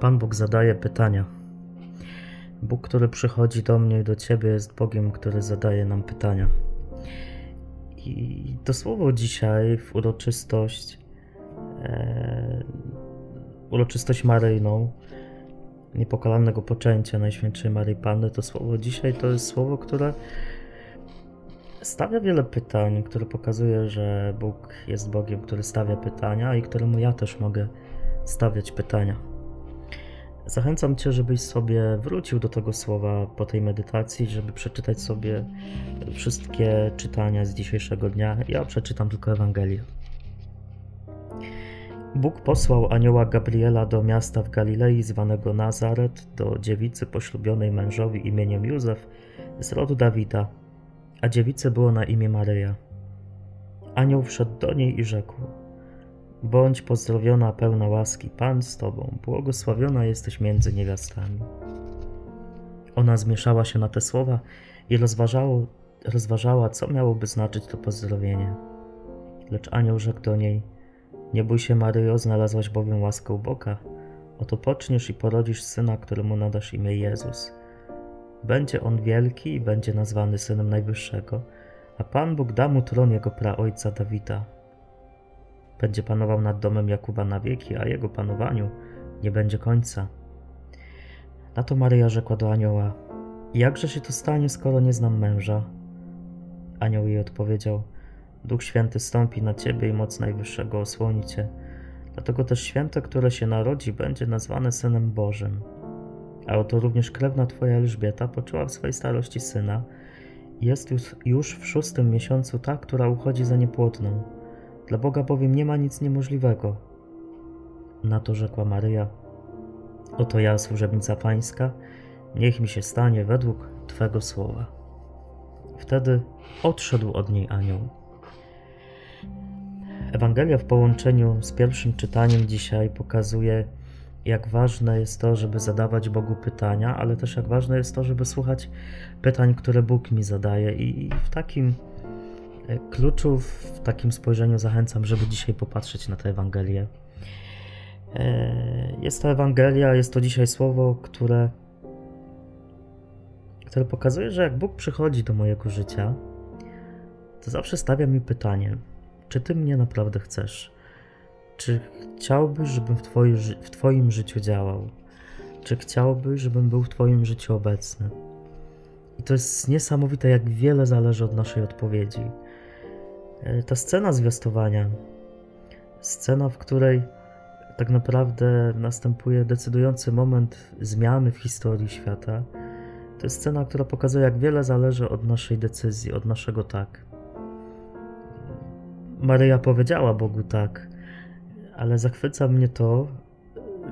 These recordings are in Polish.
Pan Bóg zadaje pytania. Bóg, który przychodzi do mnie i do ciebie, jest Bogiem, który zadaje nam pytania. I to słowo dzisiaj w uroczystość, e, uroczystość maryjną, niepokalalnego poczęcia Najświętszej Maryi Panny, to słowo dzisiaj to jest słowo, które stawia wiele pytań, które pokazuje, że Bóg jest Bogiem, który stawia pytania i któremu ja też mogę stawiać pytania. Zachęcam Cię, żebyś sobie wrócił do tego słowa po tej medytacji, żeby przeczytać sobie wszystkie czytania z dzisiejszego dnia. Ja przeczytam tylko Ewangelię. Bóg posłał anioła Gabriela do miasta w Galilei zwanego Nazaret, do dziewicy poślubionej mężowi imieniem Józef z rodu Dawida, a dziewicy było na imię Maryja. Anioł wszedł do niej i rzekł: Bądź pozdrowiona, pełna łaski, Pan z tobą, błogosławiona jesteś między niewiastami. Ona zmieszała się na te słowa i rozważało, rozważała, co miałoby znaczyć to pozdrowienie. Lecz anioł rzekł do niej: Nie bój się, Maryjo, znalazłaś bowiem łaskę u Boga. Oto poczniesz i porodzisz syna, któremu nadasz imię Jezus. Będzie on wielki i będzie nazwany synem Najwyższego, a Pan Bóg da mu tron jego praojca Dawida będzie panował nad domem Jakuba na wieki, a jego panowaniu nie będzie końca. Na to Maryja rzekła do anioła: Jakże się to stanie, skoro nie znam męża? Anioł jej odpowiedział: Duch Święty stąpi na ciebie i moc Najwyższego osłoni cię. Dlatego też święte, które się narodzi, będzie nazwane synem Bożym. A oto również krewna twoja Elżbieta poczęła w swojej starości syna. Jest już, już w szóstym miesiącu ta, która uchodzi za niepłodną dla Boga bowiem nie ma nic niemożliwego. Na to rzekła Maryja: Oto ja, służebnica Pańska, niech mi się stanie według Twego słowa. Wtedy odszedł od niej anioł. Ewangelia w połączeniu z pierwszym czytaniem dzisiaj pokazuje, jak ważne jest to, żeby zadawać Bogu pytania, ale też jak ważne jest to, żeby słuchać pytań, które Bóg mi zadaje. I w takim kluczów w takim spojrzeniu zachęcam, żeby dzisiaj popatrzeć na tę Ewangelię. E, jest to Ewangelia, jest to dzisiaj słowo, które, które pokazuje, że jak Bóg przychodzi do mojego życia, to zawsze stawia mi pytanie, czy Ty mnie naprawdę chcesz? Czy chciałbyś, żebym w, twoi, w Twoim życiu działał? Czy chciałbyś, żebym był w Twoim życiu obecny? I to jest niesamowite, jak wiele zależy od naszej odpowiedzi. E, ta scena zwiastowania, scena, w której tak naprawdę następuje decydujący moment zmiany w historii świata, to jest scena, która pokazuje, jak wiele zależy od naszej decyzji, od naszego tak. Maryja powiedziała Bogu tak, ale zachwyca mnie to,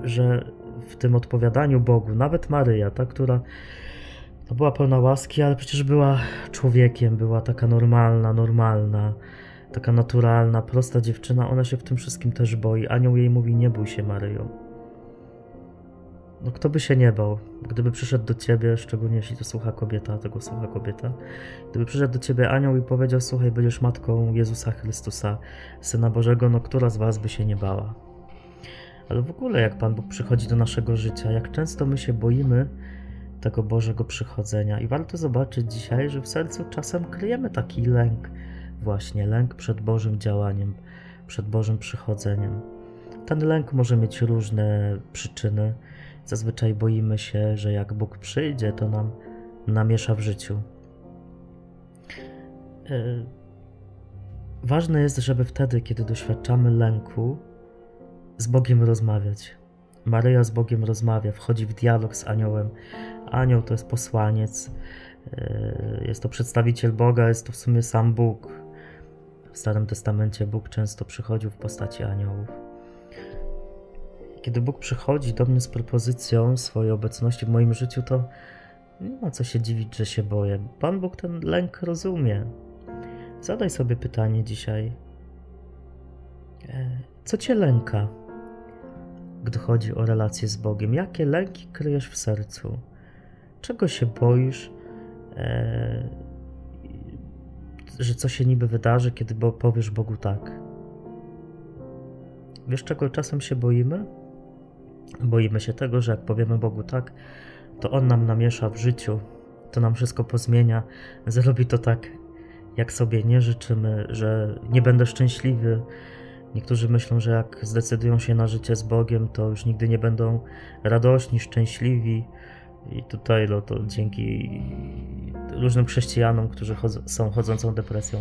że w tym odpowiadaniu Bogu, nawet Maryja, ta, która no była pełna łaski, ale przecież była człowiekiem, była taka normalna, normalna, taka naturalna, prosta dziewczyna. Ona się w tym wszystkim też boi. Anioł jej mówi: Nie bój się, Maryjo. No, kto by się nie bał, gdyby przyszedł do ciebie, szczególnie jeśli to słucha kobieta, tego słucha kobieta, gdyby przyszedł do ciebie anioł i powiedział: Słuchaj, będziesz matką Jezusa Chrystusa, syna Bożego, no która z was by się nie bała? Ale w ogóle, jak Pan Bóg przychodzi do naszego życia, jak często my się boimy, tego Bożego przychodzenia. I warto zobaczyć dzisiaj, że w sercu czasem kryjemy taki lęk, właśnie lęk przed Bożym działaniem, przed Bożym przychodzeniem. Ten lęk może mieć różne przyczyny. Zazwyczaj boimy się, że jak Bóg przyjdzie, to nam namiesza w życiu. Ważne jest, żeby wtedy, kiedy doświadczamy lęku, z Bogiem rozmawiać. Maryja z Bogiem rozmawia, wchodzi w dialog z aniołem, Anioł to jest posłaniec, e, jest to przedstawiciel Boga, jest to w sumie sam Bóg. W Starym Testamencie Bóg często przychodził w postaci aniołów. Kiedy Bóg przychodzi do mnie z propozycją swojej obecności w moim życiu, to nie ma co się dziwić, że się boję. Pan Bóg ten lęk rozumie. Zadaj sobie pytanie dzisiaj: e, co cię lęka, gdy chodzi o relacje z Bogiem? Jakie lęki kryjesz w sercu? Czego się boisz, e, że co się niby wydarzy, kiedy powiesz Bogu tak? Wiesz, czego czasem się boimy? Boimy się tego, że jak powiemy Bogu tak, to On nam namiesza w życiu, to nam wszystko pozmienia, zrobi to tak, jak sobie nie życzymy, że nie będę szczęśliwy. Niektórzy myślą, że jak zdecydują się na życie z Bogiem, to już nigdy nie będą radośni, szczęśliwi. I tutaj no, to dzięki różnym chrześcijanom, którzy są chodzącą depresją,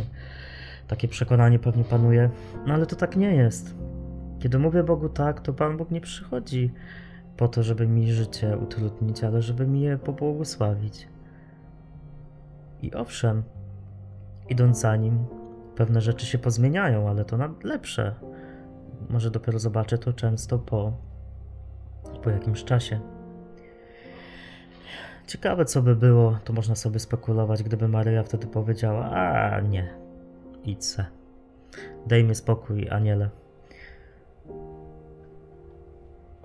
takie przekonanie pewnie panuje. No ale to tak nie jest. Kiedy mówię Bogu tak, to Pan Bóg nie przychodzi po to, żeby mi życie utrudnić, ale żeby mi je pobłogosławić. I owszem, idąc za nim, pewne rzeczy się pozmieniają, ale to na lepsze. Może dopiero zobaczę to często po, po jakimś czasie. Ciekawe, co by było, to można sobie spekulować, gdyby Maryja wtedy powiedziała: A nie, idź se. Daj mi spokój, aniele.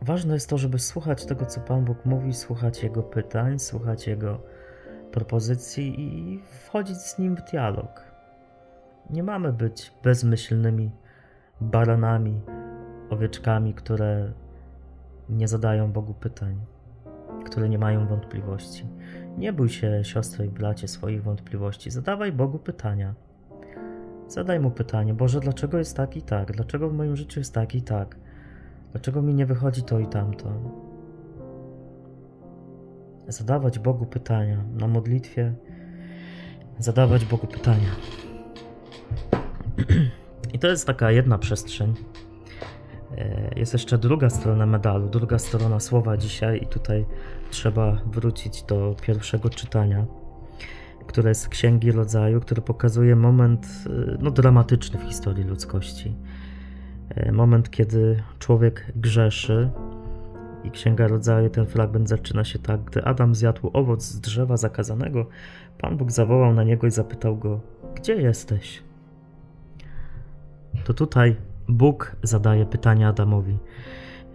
Ważne jest to, żeby słuchać tego, co Pan Bóg mówi, słuchać Jego pytań, słuchać Jego propozycji i wchodzić z Nim w dialog. Nie mamy być bezmyślnymi baranami, owieczkami, które nie zadają Bogu pytań, które nie mają wątpliwości. Nie bój się, siostro i bracie, swoich wątpliwości. Zadawaj Bogu pytania. Zadaj mu pytanie: Boże, dlaczego jest tak i tak? Dlaczego w moim życiu jest tak i tak? Dlaczego mi nie wychodzi to i tamto? Zadawać Bogu pytania na modlitwie, zadawać Bogu pytania. I to jest taka jedna przestrzeń. E, jest jeszcze druga strona medalu, druga strona słowa dzisiaj, i tutaj trzeba wrócić do pierwszego czytania, które jest Księgi Rodzaju, które pokazuje moment e, no, dramatyczny w historii ludzkości. E, moment, kiedy człowiek grzeszy, i Księga Rodzaju, ten fragment zaczyna się tak: Gdy Adam zjadł owoc z drzewa zakazanego, Pan Bóg zawołał na niego i zapytał go: Gdzie jesteś? To tutaj Bóg zadaje pytanie Adamowi.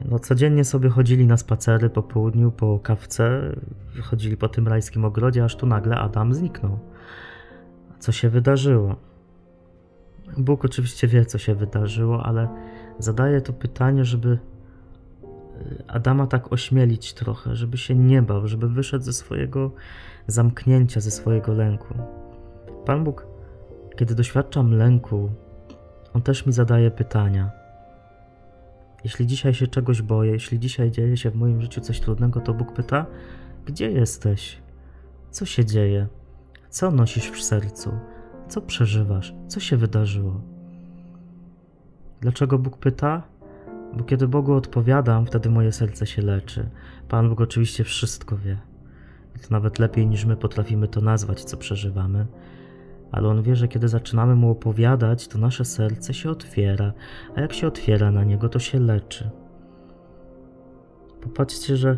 No, codziennie sobie chodzili na spacery po południu, po kawce, chodzili po tym rajskim ogrodzie, aż tu nagle Adam zniknął. Co się wydarzyło? Bóg oczywiście wie, co się wydarzyło, ale zadaje to pytanie, żeby y, Adama tak ośmielić trochę, żeby się nie bał, żeby wyszedł ze swojego zamknięcia, ze swojego lęku. Pan Bóg, kiedy doświadczam lęku, on też mi zadaje pytania. Jeśli dzisiaj się czegoś boję, jeśli dzisiaj dzieje się w moim życiu coś trudnego, to Bóg pyta: Gdzie jesteś? Co się dzieje? Co nosisz w sercu? Co przeżywasz? Co się wydarzyło? Dlaczego Bóg pyta? Bo kiedy Bogu odpowiadam, wtedy moje serce się leczy. Pan Bóg oczywiście wszystko wie. To nawet lepiej niż my potrafimy to nazwać, co przeżywamy ale on wie, że kiedy zaczynamy mu opowiadać, to nasze serce się otwiera, a jak się otwiera na niego, to się leczy. Popatrzcie, że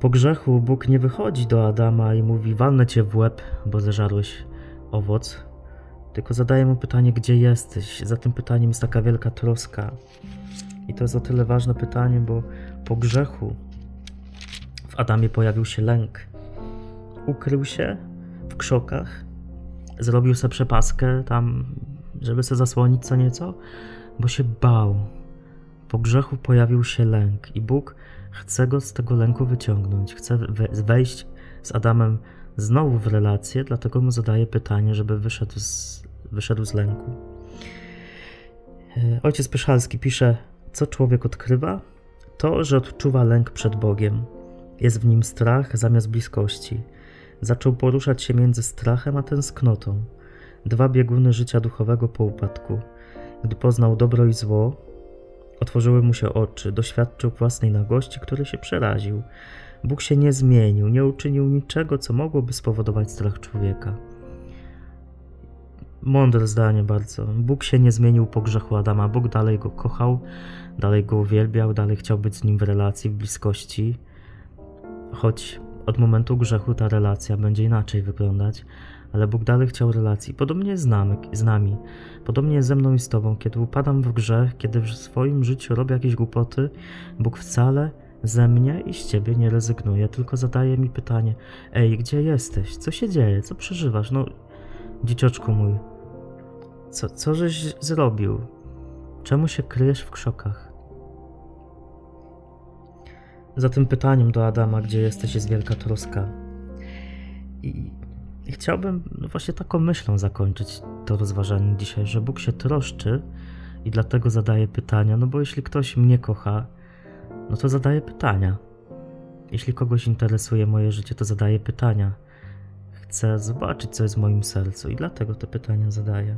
po grzechu Bóg nie wychodzi do Adama i mówi: Walnę cię w łeb, bo zeżarłeś owoc, tylko zadaje mu pytanie: Gdzie jesteś? Za tym pytaniem jest taka wielka troska. I to jest o tyle ważne pytanie, bo po grzechu w Adamie pojawił się lęk. Ukrył się w krzokach, zrobił sobie przepaskę tam, żeby se zasłonić co nieco, bo się bał. Po grzechu pojawił się lęk i Bóg chce go z tego lęku wyciągnąć. Chce wejść z Adamem znowu w relację, dlatego mu zadaje pytanie, żeby wyszedł z, wyszedł z lęku. E, ojciec Pyszalski pisze, co człowiek odkrywa? To, że odczuwa lęk przed Bogiem. Jest w nim strach zamiast bliskości zaczął poruszać się między strachem a tęsknotą. Dwa bieguny życia duchowego po upadku. Gdy poznał dobro i zło, otworzyły mu się oczy, doświadczył własnej nagości, który się przeraził. Bóg się nie zmienił, nie uczynił niczego, co mogłoby spowodować strach człowieka. Mądre zdanie bardzo. Bóg się nie zmienił po grzechu Adama. Bóg dalej go kochał, dalej go uwielbiał, dalej chciał być z nim w relacji, w bliskości, choć od momentu grzechu ta relacja będzie inaczej wyglądać, ale Bóg dalej chciał relacji. Podobnie jest z nami, z nami. Podobnie ze mną i z Tobą. Kiedy upadam w grzech, kiedy w swoim życiu robię jakieś głupoty, Bóg wcale ze mnie i z Ciebie nie rezygnuje, tylko zadaje mi pytanie: Ej, gdzie jesteś? Co się dzieje? Co przeżywasz? No, dziecioczku mój, co, co żeś zrobił? Czemu się kryjesz w krzokach? Za tym pytaniem do Adama, gdzie jesteś, jest wielka troska. I, i chciałbym no właśnie taką myślą zakończyć to rozważanie dzisiaj, że Bóg się troszczy i dlatego zadaje pytania, no bo jeśli ktoś mnie kocha, no to zadaje pytania. Jeśli kogoś interesuje moje życie, to zadaje pytania. Chcę zobaczyć, co jest w moim sercu i dlatego te pytania zadaję.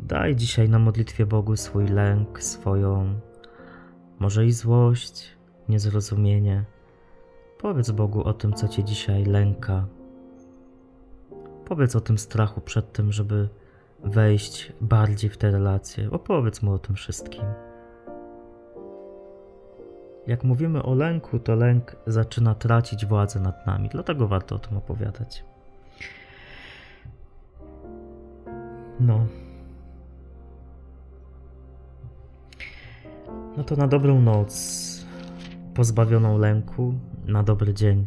Daj dzisiaj na modlitwie Bogu swój lęk, swoją może i złość, niezrozumienie. Powiedz Bogu o tym, co cię dzisiaj lęka. Powiedz o tym strachu przed tym, żeby wejść bardziej w te relacje. Opowiedz mu o tym wszystkim. Jak mówimy o lęku, to lęk zaczyna tracić władzę nad nami, dlatego warto o tym opowiadać. No. No to na dobrą noc, pozbawioną lęku, na dobry dzień,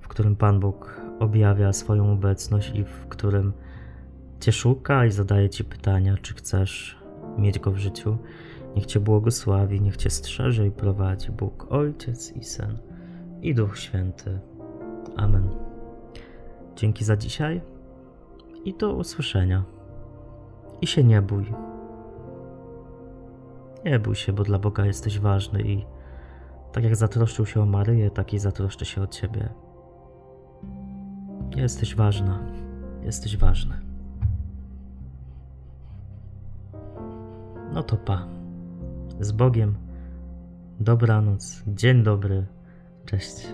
w którym Pan Bóg objawia swoją obecność i w którym Cię szuka i zadaje Ci pytania, czy chcesz mieć Go w życiu. Niech Cię błogosławi, niech Cię strzeże i prowadzi Bóg, Ojciec i Syn i Duch Święty. Amen. Dzięki za dzisiaj i do usłyszenia. I się nie bój. Nie bój się, bo dla Boga jesteś ważny i tak jak zatroszczył się o Maryję, tak i zatroszczy się o Ciebie. Jesteś ważna, jesteś ważny. No to pa. Z Bogiem. Dobranoc, dzień dobry, cześć.